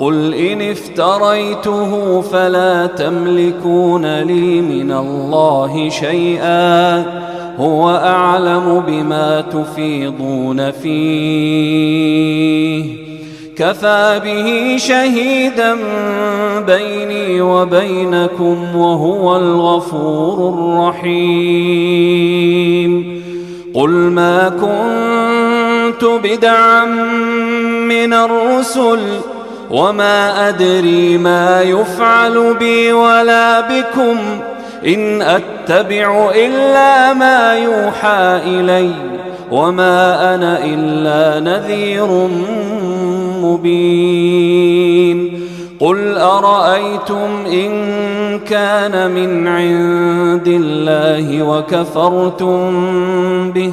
قل إن افتريته فلا تملكون لي من الله شيئا هو أعلم بما تفيضون فيه كفى به شهيدا بيني وبينكم وهو الغفور الرحيم قل ما كنت بدعا من الرسل وما أدري ما يفعل بي ولا بكم إن أتبع إلا ما يوحى إلي وما أنا إلا نذير مبين قل أرأيتم إن كان من عند الله وكفرتم به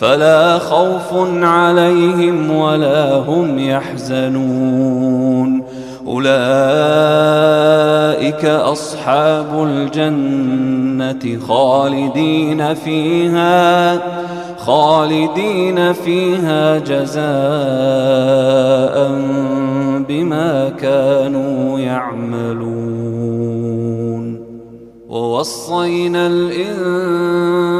فلا خوف عليهم ولا هم يحزنون. أولئك أصحاب الجنة خالدين فيها خالدين فيها جزاء بما كانوا يعملون. ووصينا الإنسان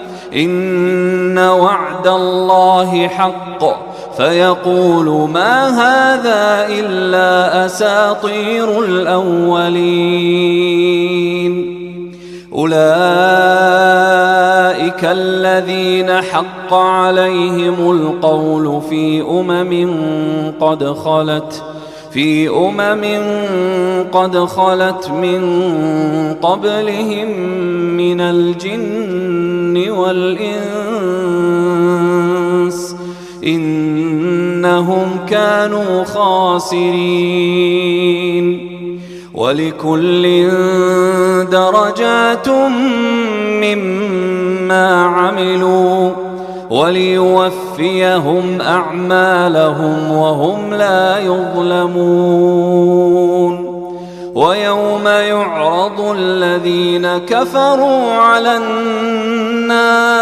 إن وعد الله حق. فيقول ما هذا إلا أساطير الأولين. أولئك الذين حق عليهم القول في أمم قد خلت. في أمم قد خلت من قبلهم من الجن والإنس إنهم كانوا خاسرين ولكل درجات مما عملوا وليوفيهم أعمالهم وهم لا يظلمون. ويوم يعرض الذين كفروا على النار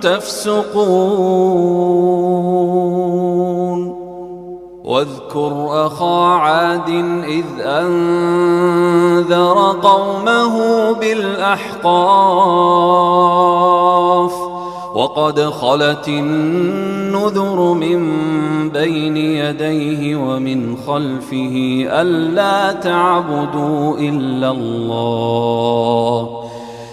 تفسقون. واذكر أخا عاد إذ أنذر قومه بالأحقاف. وقد خلت النذر من بين يديه ومن خلفه ألا تعبدوا إلا الله.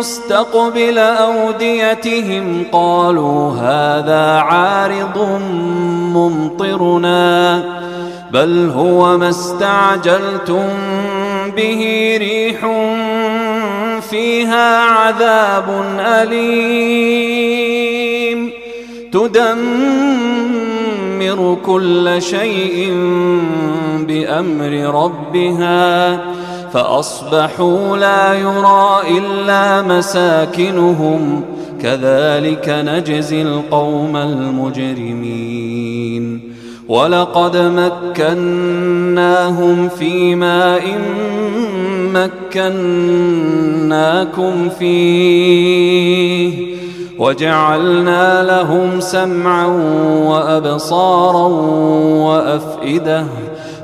مستقبل أوديتهم قالوا هذا عارض ممطرنا بل هو ما استعجلتم به ريح فيها عذاب أليم. تدمر كل شيء بأمر ربها. فأصبحوا لا يرى إلا مساكنهم. كذلك نجزي القوم المجرمين. ولقد مكناهم في ماء مكناكم فيه. وجعلنا لهم سمعا وأبصارا وأفئدة.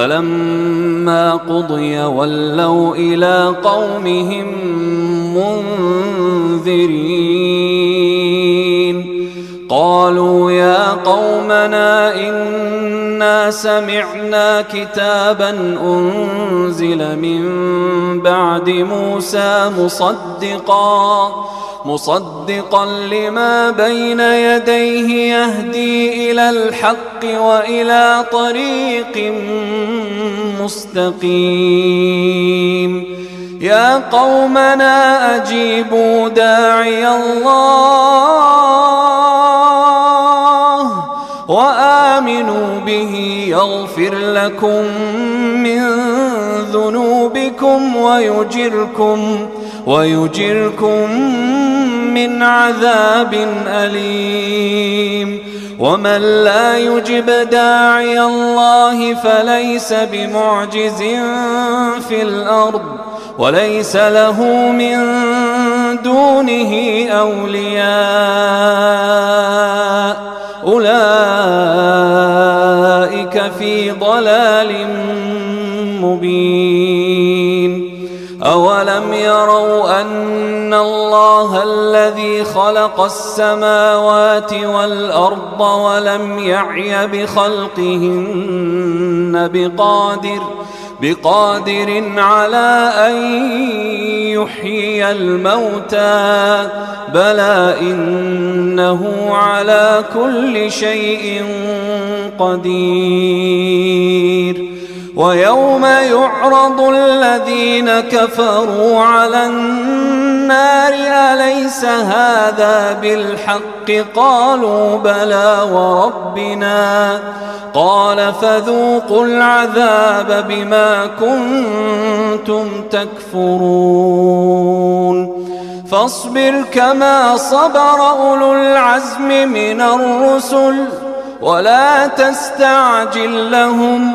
فلما قضي ولوا إلى قومهم منذرين. سمعنا كتابا أنزل من بعد موسى مصدقا مصدقا لما بين يديه يهدي إلى الحق وإلى طريق مستقيم. يا قومنا أجيبوا داعي الله. وآمنوا به يغفر لكم من ذنوبكم ويجركم ويجركم من عذاب أليم. ومن لا يجب داعي الله فليس بمعجز في الأرض وليس له من دونه أولياء. أولئك في ضلال مبين. أولم يروا أن الله الذي خلق السماوات والأرض ولم يعي بخلقهن بقادر بقادر على أن يحيي الموتى بلى إنه على كل شيء قدير. ويوم يعرض الذين كفروا على النار أليس هذا بالحق؟ قالوا بلى وربنا. قال فذوقوا العذاب بما كنتم تكفرون. فاصبر كما صبر أولو العزم من الرسل ولا تستعجل لهم.